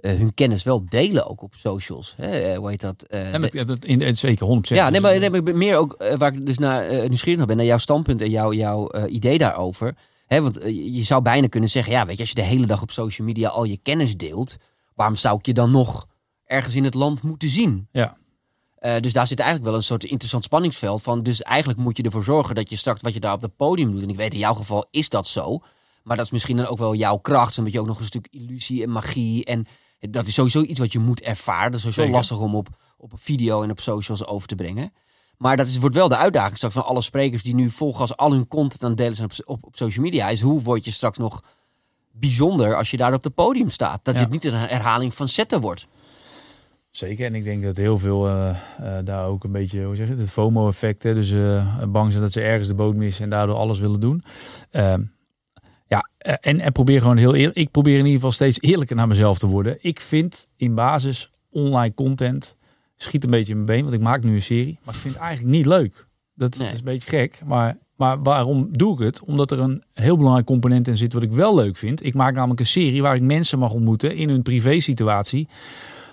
hun kennis wel delen ook op socials. Hè? Hoe heet dat? Met- in, in, zeker 100%. ja, nee, maar, nee, maar meer ook waar ik dus naar nieuwsgierig naar ben, naar jouw standpunt en jouw, jouw idee daarover. Hè, want eh, je- zou bijna kunnen zeggen, ja, weet je, als je de hele dag op social media al je kennis deelt, waarom zou ik je dan nog ergens in het land moeten zien? Ja. Eh, dus daar zit eigenlijk wel een soort interessant spanningsveld van. Dus eigenlijk moet je ervoor zorgen dat je straks wat je daar op het podium doet. En ik weet in jouw geval is dat zo. Maar dat is misschien dan ook wel jouw kracht. Zodat je ook nog een stuk illusie en magie. En dat is sowieso iets wat je moet ervaren. Dat is sowieso Zeker. lastig om op, op een video en op socials over te brengen. Maar dat is, wordt wel de uitdaging straks van alle sprekers die nu volgens al hun content aan het delen zijn op, op, op social media. Is hoe word je straks nog bijzonder als je daar op het podium staat? Dat Ja. het niet een herhaling van zetten wordt. Zeker, en ik denk dat heel veel eh, eh, daar ook een beetje, hoe zeg je het, het FOMO-effect, hè, dus eh, bang zijn dat ze ergens de boot missen en daardoor alles willen doen. Ehm, ja, en, en probeer gewoon heel eerlijk, ik probeer in ieder geval steeds eerlijker naar mezelf te worden. Ik vind in basis online content, schiet een beetje in mijn been, want ik maak nu een serie, maar ik vind het eigenlijk niet leuk. Dat Nee. is een beetje gek, maar, maar waarom doe ik het? Omdat er een heel belangrijk component in zit wat ik wel leuk vind. Ik maak namelijk een serie waar ik mensen mag ontmoeten in hun privé situatie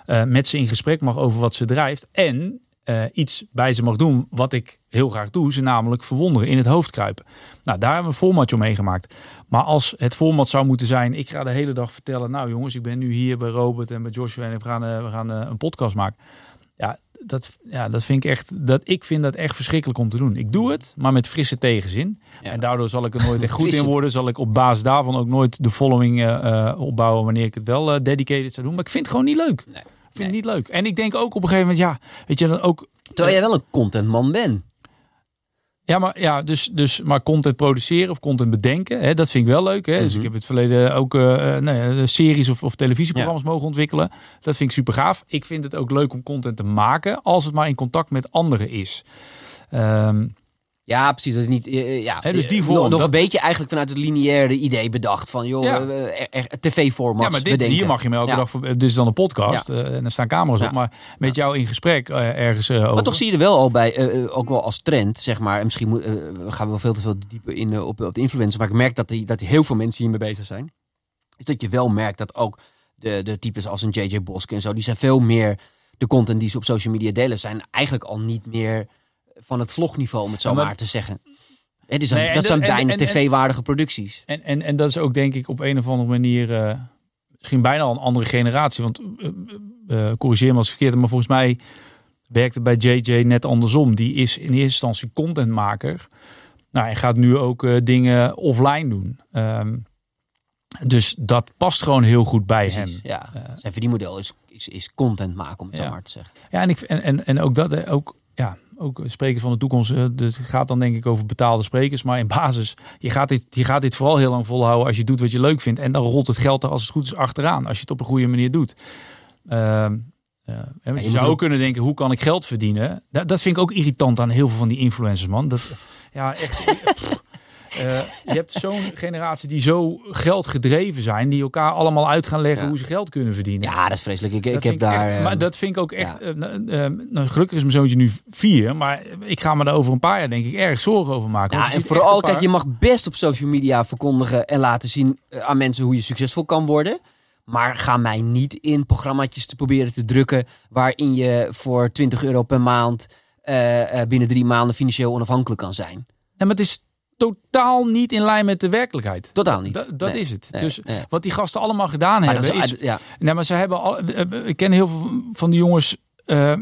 eh, met ze in gesprek mag over wat ze drijft. En eh, iets bij ze mag doen wat ik heel graag doe. Ze namelijk verwonderen, in het hoofd kruipen. Nou, daar hebben we een formatje omheen gemaakt. Maar als het format zou moeten zijn... ik ga de hele dag vertellen... nou jongens, ik ben nu hier bij Robert en bij Joshua... en we gaan, eh, we gaan een podcast maken. Dat, ja, dat vind ik echt... Dat, ik vind dat echt verschrikkelijk om te doen. Ik doe het, maar met frisse tegenzin. Ja. En daardoor zal ik er nooit echt goed in worden. Zal ik op basis daarvan ook nooit de following eh, eh, opbouwen... wanneer ik het wel eh, dedicated zou doen. Maar ik vind het gewoon niet leuk. Nee. Ik vind het niet leuk. En ik denk ook op een gegeven moment, ja, weet je, dan ook. Terwijl jij wel een contentman bent. Ja, maar ja, dus, dus maar content produceren of content bedenken, hè, dat vind ik wel leuk. Hè. Dus Mhm. ik heb in het verleden ook eh, eh, nou ja, series of, of televisieprogramma's mogen ontwikkelen. Dat vind ik super gaaf. Ik vind het ook leuk om content te maken, als het maar in contact met anderen is. Ehm, Ja, precies. Dat is niet, eh, eh, ja, dus die eh, vorm, nog, nog dat- een beetje eigenlijk vanuit het lineaire idee bedacht. Van joh, Ja. tv-formats ja, maar dit, bedenken. hier mag je me elke Ja. dag voor. Dit is dan een podcast en er staan camera's op. Maar met jou in gesprek ergens over. Maar toch zie je er wel al bij, ook wel als trend, zeg maar. En misschien moet, eh, we gaan wel veel te veel dieper in op, op de influencer. Maar ik merk dat, die, dat heel veel mensen hiermee bezig zijn. Is dat je wel merkt dat ook de, de types als een JJ Bosk en zo, die zijn veel meer de content die ze op social media delen, zijn eigenlijk al niet meer van het vlogniveau, om het zo Ja, maar- maar te zeggen. Hè, Nee, en dat zijn bijna tv-waardige producties. En, en, en dat is ook denk ik op een of andere manier eh, misschien bijna al een andere generatie. Want eh, eh, corrigeer me als verkeerd maar volgens mij werkt het bij JJ net andersom. Die is in eerste instantie contentmaker. Nou, en gaat nu ook dingen offline doen. Ehm, dus dat past gewoon heel goed bij Precies, hem. ja. Zijn verdienmodel is, is, is content maken, om het Ja. zo maar te zeggen. Ja, en, ik, en, en, en ook dat, ook, ook sprekers van de toekomst. eh, Dus het gaat dan denk ik over betaalde sprekers. Maar in basis, je gaat, dit, je gaat dit vooral heel lang volhouden als je doet wat je leuk vindt. En dan rolt het geld er als het goed is achteraan. Als je het op een goede manier doet. Ehm, ja, want je zou ook- ook kunnen denken, hoe kan ik geld verdienen? Dat, dat vind ik ook irritant aan heel veel van die influencers, man. Dat, ja, echt. Eh, je hebt zo'n generatie die zo geldgedreven zijn, die elkaar allemaal uit gaan leggen Ja. hoe ze geld kunnen verdienen. Ja, dat is vreselijk. Ik, Dat ik heb daar... echt- eh, maar dat vind ik ook echt. ja. eh, nou, gelukkig is mijn zoontje nu vier, maar ik ga me daar over een paar jaar denk ik erg zorgen over maken. Ja, en vooral, paar- kijk, je mag best op social media verkondigen en laten zien aan mensen hoe je succesvol kan worden. Maar ga mij niet in programmaatjes te proberen te drukken waarin je voor 20 euro per maand binnen drie maanden financieel onafhankelijk kan zijn. Ja, maar het is totaal niet in lijn met de werkelijkheid. Totaal niet. Dat, dat Nee, is het. nee, dus nee. wat die gasten allemaal gedaan Maar hebben is, is, ja, Nee, maar ze hebben al. eh, Ik ken heel veel van die jongens. eh,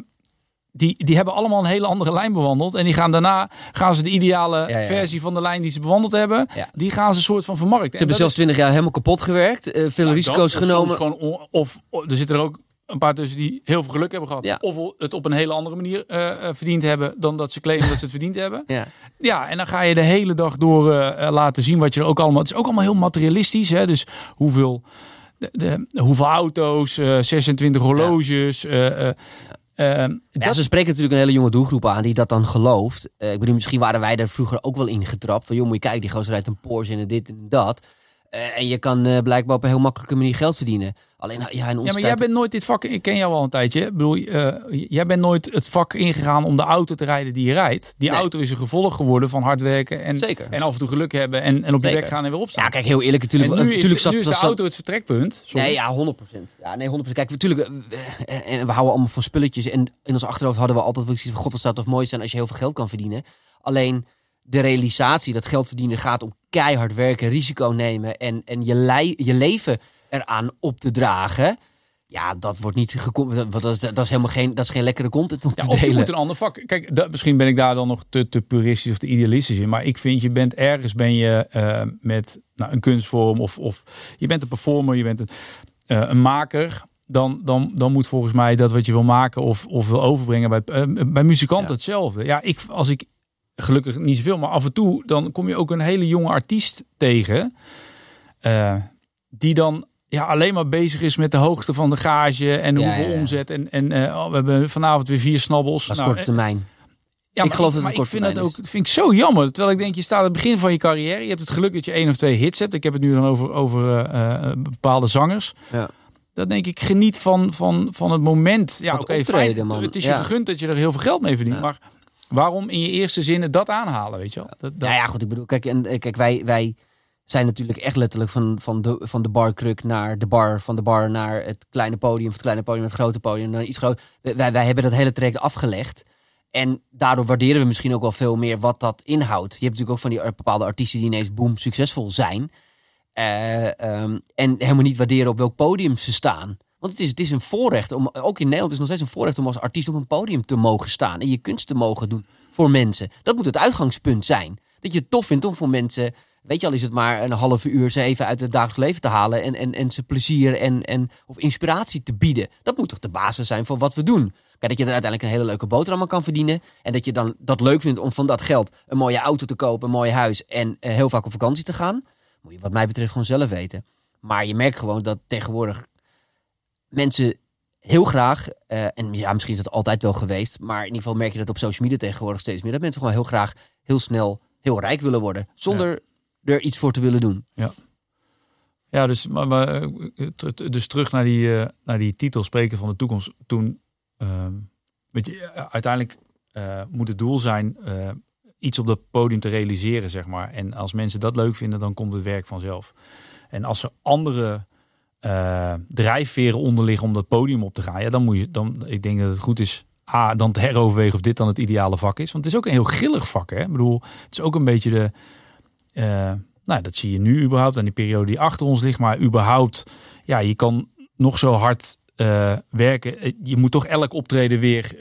die, die hebben allemaal een hele andere lijn bewandeld. En die gaan daarna gaan ze de ideale Ja, ja. versie van de lijn die ze bewandeld hebben. Die gaan ze soort van vermarkten. Ze hebben zelfs 20 jaar helemaal kapot gewerkt, eh, veel Ja, risico's dat, genomen. Gewoon on- of, of er zitten er ook een paar tussen die heel veel geluk hebben gehad. Ja. Of het op een hele andere manier eh, eh, verdiend hebben dan dat ze claimen dat ze het verdiend hebben. Ja. Ja, en dan ga je de hele dag door eh, laten zien wat je er ook allemaal. Het is ook allemaal heel materialistisch. Hè? Dus hoeveel, de, de- hoeveel auto's, eh, 26 horloges. Ja, dat, ze spreken natuurlijk een hele jonge doelgroep aan die dat dan gelooft. Ik bedoel, misschien waren wij daar vroeger ook wel in getrapt. Van joh, moet je kijken, die gozer rijdt een Porsche en dit en dat. En je kan blijkbaar op een heel makkelijke manier geld verdienen. Alleen, ja, in onze ja, maar jij bent nooit dit vak. Ik ken jou al een tijdje. Ik bedoel, eh, jij bent nooit het vak ingegaan om de auto te rijden die je rijdt. Die Nee. auto is een gevolg geworden van hard werken en, Zeker. en af en toe geluk hebben en, en op je weg gaan en weer opstaan. Ja, kijk, heel eerlijk, natuurlijk... en nu is, natuurlijk zat, nu is de dat zat- auto het vertrekpunt. Sorry. Nee, ja, 100%. Ja, nee, 100%. Kijk, natuurlijk, eh, eh, en we houden allemaal van spulletjes. En in ons achterhoofd hadden we altijd wel iets van... God, wat zou toch mooi zijn als je heel veel geld kan verdienen. Alleen de realisatie dat geld verdienen gaat om keihard werken, risico nemen... en, en je, je leven eraan op te dragen... Ja, dat wordt niet gecom- dat, dat, is, dat is helemaal geen, dat is geen lekkere content om Ja, te of je moet een ander vak. Kijk, dat, misschien ben ik daar dan nog te, te puristisch of te idealistisch in. Maar ik vind, je bent ergens ben je eh, met nou, een kunstvorm of, of je bent een performer, je bent een, eh, een maker. Dan, dan, dan moet volgens mij dat wat je wil maken of, of wil overbrengen bij, eh, bij muzikanten Ja. hetzelfde. Ja, ik, als ik gelukkig niet zoveel, maar af en toe dan kom je ook een hele jonge artiest tegen. die dan ja, alleen maar bezig is met de hoogte van de gage en Ja, hoeveel ja, omzet. En, en eh, oh, we hebben vanavond weer vier snabbels. Dat is Nou, korte termijn. ja, Ik geloof dat het ik vind dat ook dat vind ik zo jammer. Terwijl ik denk, je staat aan het begin van je carrière. Je hebt het geluk dat je één of twee hits hebt. Ik heb het nu dan over, over eh, eh, bepaalde zangers. Ja. Dan denk ik, geniet van, van, van het moment. Ja, oké, het fijn. Het is je gegund dat je er heel veel geld mee verdient. Maar waarom in je eerste zinnen dat aanhalen, weet je wel? Dat, dat, Nou ja, goed, ik bedoel, kijk, en, eh, kijk wij, wij zijn natuurlijk echt letterlijk van, van, de, van de barkruk naar de bar, van de bar naar het kleine podium, van het kleine podium naar het grote podium, naar iets groot. Wij, wij hebben dat hele traject afgelegd. En daardoor waarderen we misschien ook wel veel meer wat dat inhoudt. Je hebt natuurlijk ook van die bepaalde artiesten die ineens boom succesvol zijn. Eh, ehm, en helemaal niet waarderen op welk podium ze staan. Want het is, het is een voorrecht, om, ook in Nederland is het nog steeds een voorrecht om als artiest op een podium te mogen staan. En je kunst te mogen doen voor mensen. Dat moet het uitgangspunt zijn. Dat je het tof vindt om voor mensen, weet je al is het maar een half uur ze even uit het dagelijks leven te halen. En, en, en ze plezier en, en, of inspiratie te bieden. Dat moet toch de basis zijn voor wat we doen. Kijk, dat je er uiteindelijk een hele leuke boterham aan kan verdienen. En dat je dan dat leuk vindt om van dat geld een mooie auto te kopen, een mooi huis en eh, heel vaak op vakantie te gaan. Moet je wat mij betreft gewoon zelf weten. Maar je merkt gewoon dat tegenwoordig mensen heel graag, eh, en ja, misschien is dat altijd wel geweest, maar in ieder geval merk je dat op social media tegenwoordig steeds meer, dat mensen gewoon heel graag heel snel heel rijk willen worden, zonder er iets voor te willen doen. Ja, dus, maar, maar, eh, dus terug naar die, eh, naar die titel Spreken van de Toekomst. Toen, ehm, weet je, eh, uiteindelijk moet het doel zijn iets op dat podium te realiseren, zeg maar. En als mensen dat leuk vinden, dan komt het werk vanzelf. En als er andere drijfveren onder liggen om dat podium op te gaan, ja, dan moet je, dan, ik denk dat het goed is, A, dan te heroverwegen of dit dan het ideale vak is. Want het is ook een heel grillig vak, hè. Ik bedoel, het is ook een beetje de... eh, nou, dat zie je nu überhaupt aan die periode die achter ons ligt. Maar überhaupt, ja, je kan nog zo hard eh, werken. Eh, Je moet toch elk optreden weer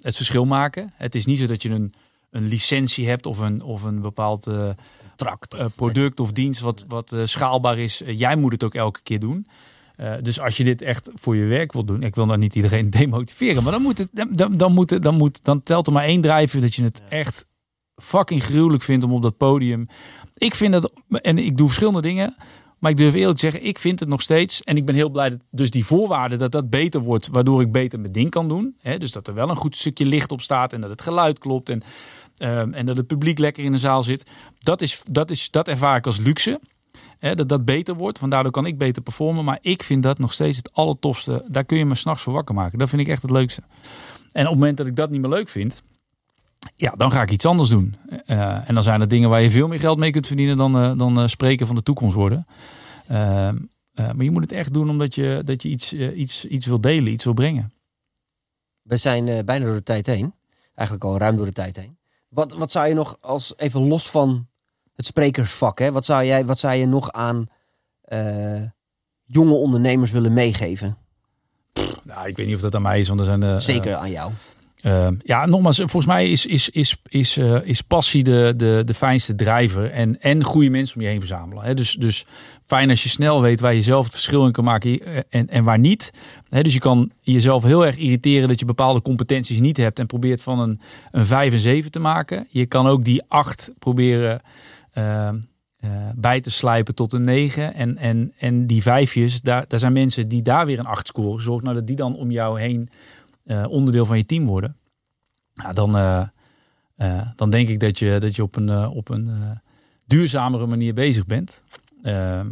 het verschil maken. Het is niet zo dat je een, een licentie hebt of een, of een bepaald eh, product of dienst wat, wat schaalbaar is. Jij moet het ook elke keer doen. Dus als je dit echt voor je werk wil doen, ik wil nou niet iedereen demotiveren, maar dan moet het, dan, dan moet het, dan moet, dan telt er maar één drijver dat je het echt fucking gruwelijk vindt om op dat podium. Ik vind dat, en ik doe verschillende dingen, maar ik durf eerlijk te zeggen, ik vind het nog steeds, en ik ben heel blij dat dus die voorwaarden dat dat beter wordt, waardoor ik beter mijn ding kan doen. Hè, dus dat er wel een goed stukje licht op staat en dat het geluid klopt en, ehm, en dat het publiek lekker in de zaal zit. Dat, is, dat, is, dat ervaar ik als luxe. Hè, dat dat beter wordt, want daardoor kan ik beter performen. Maar ik vind dat nog steeds het allertofste. Daar kun je me s'nachts voor wakker maken. Dat vind ik echt het leukste. En op het moment dat ik dat niet meer leuk vind, ja, dan ga ik iets anders doen. Eh, en dan zijn er dingen waar je veel meer geld mee kunt verdienen dan, eh, dan eh, spreken van de toekomst worden. Ehm, eh, maar je moet het echt doen omdat je, dat je iets, iets, iets wil delen, iets wil brengen. We zijn bijna door de tijd heen. Eigenlijk al ruim door de tijd heen. Wat, wat zou je nog als even los van het sprekersvak, hè? Wat zou jij, wat zou je nog aan jonge ondernemers willen meegeven? Nou, ik weet niet of dat aan mij is, want er zijn Zeker aan jou. Uh, ja, nogmaals, volgens mij is, is, is, is, uh, is passie de, de, de fijnste drijver. En, en goede mensen om je heen verzamelen. Dus, dus fijn als je snel weet waar je zelf het verschil in kan maken en, en waar niet. Dus je kan jezelf heel erg irriteren dat je bepaalde competenties niet hebt. En probeert van een, een 5 en 7 te maken. Je kan ook die 8 proberen uh, bij te slijpen tot een 9. En, en, en die vijfjes, daar, daar zijn mensen die daar weer een 8 scoren. Zorg nou dat die dan om jou heen uh, onderdeel van je team worden. Nou, dan, uh, uh, dan denk ik dat je, dat je op een, op een duurzamere manier bezig bent. Ehm,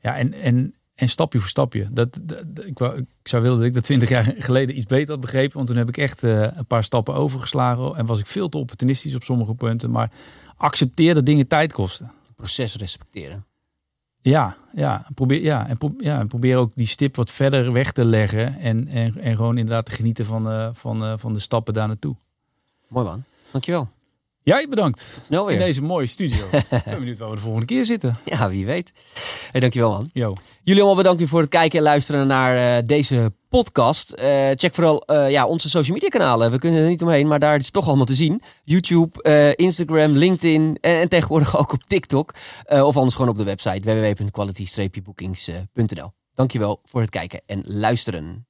ja, en, en, en stapje voor stapje. Dat, ik, ik zou willen dat ik dat twintig jaar geleden iets beter had begrepen. Want toen heb ik echt een paar stappen overgeslagen. En was ik veel te opportunistisch op sommige punten. Maar accepteer dat dingen tijd kosten. Proces respecteren. Ja, ja, probeer, ja, en, pro, ja, en probeer ook die stip wat verder weg te leggen. En, en, en gewoon inderdaad te genieten van, uh, van, uh, van de stappen daar naartoe. Mooi man, dankjewel. Jij bedankt. Snel In weer. deze mooie studio. Ik ben benieuwd waar we de volgende keer zitten. Ja, wie weet. Hey, dankjewel man. Yo. Jullie allemaal bedankt voor het kijken en luisteren naar eh, deze podcast. Eh, check vooral eh, ja, onze social media kanalen. We kunnen er niet omheen, maar daar is het toch allemaal te zien. YouTube, Instagram, LinkedIn en, en tegenwoordig ook op TikTok. Of anders gewoon op de website www.quality-bookings.nl Dankjewel voor het kijken en luisteren.